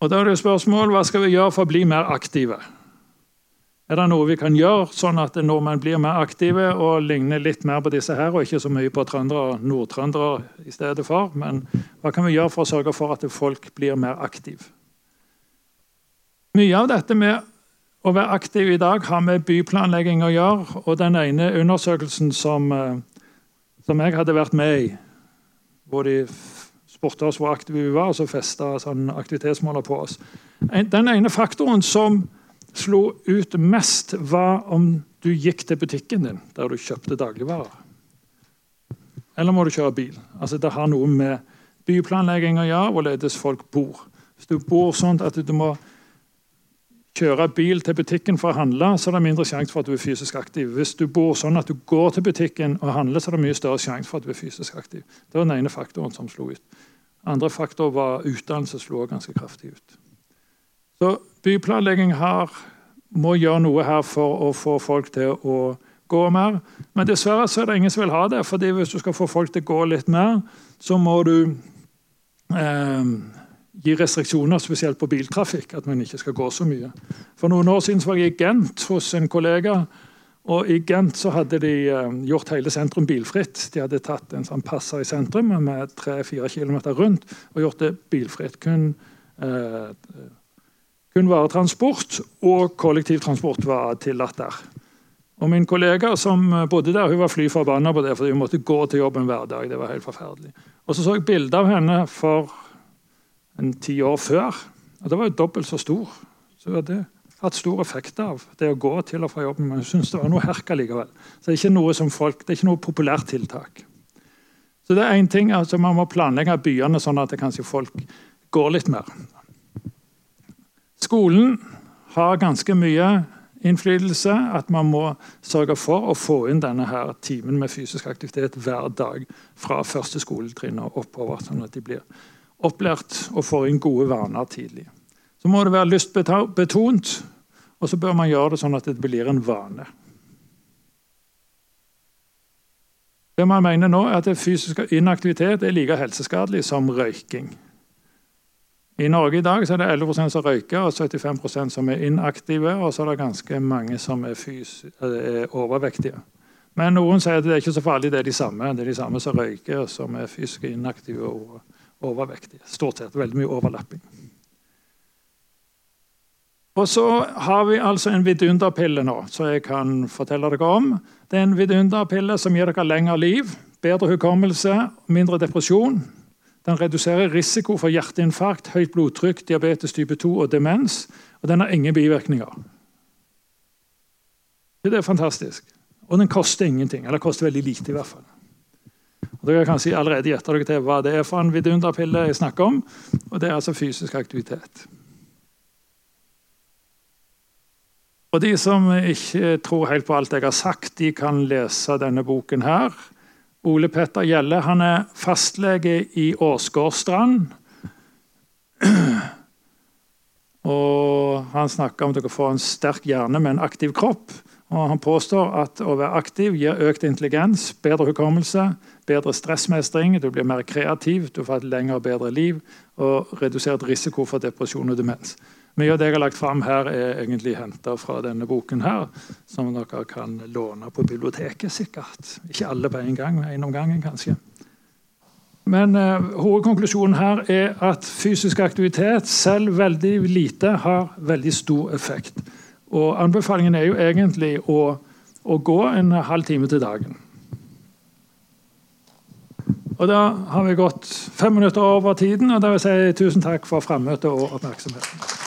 Og Da er det spørsmål hva skal vi gjøre for å bli mer aktive. Er det noe vi kan gjøre sånn at nordmenn blir mer aktive og ligner litt mer på disse her, og ikke så mye på trøndere og nordtrøndere i stedet for? Men hva kan vi gjøre for å sørge for at folk blir mer aktive? Mye av dette med å være aktiv i dag har med byplanlegging å gjøre. Og den ene undersøkelsen som, eh, som jeg hadde vært med i, hvor de spurte oss hvor aktive vi var, og så festa sånn aktivitetsmåler på oss Den ene faktoren som slo ut mest, var om du gikk til butikken din der du kjøpte dagligvarer. Eller må du kjøre bil? Altså, det har noe med byplanlegging å gjøre, hvorledes folk bor. Hvis du bor sånn at du må kjøre bil til butikken for å handle, så er det mindre sjanse for at du er fysisk aktiv. Hvis du bor sånn at du går til butikken og handler, så er det mye større sjanse for at du er fysisk aktiv. Det var den ene faktoren som slo ut. Andre faktor var utdannelse, slo ganske kraftig ut. Så byplanlegging har, må gjøre noe her for å få folk til å gå mer. Men dessverre så er det ingen som vil ha det. fordi hvis du skal få folk til å gå litt mer, så må du eh, gi restriksjoner, spesielt på biltrafikk. At man ikke skal gå så mye. For noen år siden var jeg i Gent hos en kollega. Og I Gent så hadde de eh, gjort hele sentrum bilfritt. De hadde tatt en sånn passer i sentrum med 3-4 km rundt og gjort det bilfritt. Kun eh, kun varetransport og kollektivtransport var tillatt der. Og Min kollega som bodde der, hun var fly forbanna på det, fordi hun måtte gå til jobben hver dag. Det var helt forferdelig. Og Så så jeg bilde av henne for en ti år før. og Det var jo dobbelt så stor. Så det hadde hatt stor effekt av det å gå til og fra jobben. Men jeg synes det var noe herk likevel. Så det er ikke noe som folk, det er ikke noe populært tiltak. Så det er en ting, altså Man må planlegge byene sånn at kanskje folk går litt mer. Skolen har ganske mye innflytelse. At man må sørge for å få inn denne her timen med fysisk aktivitet hver dag fra første skoletrinn og oppover, sånn at de blir opplært og får inn gode vaner tidlig. Så må det være lystbetont, og så bør man gjøre det sånn at det blir en vane. Det man mener nå er at Fysisk inaktivitet er like helseskadelig som røyking. I Norge i dag er det 11% som røyker, og 75% som er inaktive. Og så er det ganske mange som er, er, overvektige. Men noen sier at det er ikke så farlig, det er de samme. Det er de samme som røyker, som er fysisk inaktive og overvektige. Stort sett veldig mye overlapping. Og så har vi altså en vidunderpille nå, som jeg kan fortelle dere om. Det er en vidunderpille som gir dere lengre liv, bedre hukommelse, mindre depresjon, den reduserer risiko for hjerteinfarkt, høyt blodtrykk, diabetes type 2 og demens. Og den har ingen bivirkninger. Det er fantastisk. Og den koster ingenting. Eller koster veldig lite, i hvert fall. Og dere kan si allerede gjette dere til hva det er for en vidunderpille jeg snakker om. Og det er altså fysisk aktivitet. Og De som ikke tror helt på alt jeg har sagt, de kan lese denne boken her. Ole Petter Gjelle han er fastlege i Åsgårdstrand. Og han snakker om at dere får en sterk hjerne med en aktiv kropp. Og Han påstår at å være aktiv gir økt intelligens, bedre hukommelse, bedre stressmestring, du blir mer kreativ, du får et lengre og bedre liv og redusert risiko for depresjon og demens. Mye av det jeg har lagt fram her, er egentlig henta fra denne boken, her, som dere kan låne på biblioteket. sikkert. Ikke alle på en gang, men en om gangen kanskje. Men eh, hovedkonklusjonen her er at fysisk aktivitet, selv veldig lite, har veldig stor effekt. Og Anbefalingen er jo egentlig å, å gå en halv time til dagen. Og Da har vi gått fem minutter over tiden, og da vil jeg si tusen takk for frammøtet og oppmerksomheten.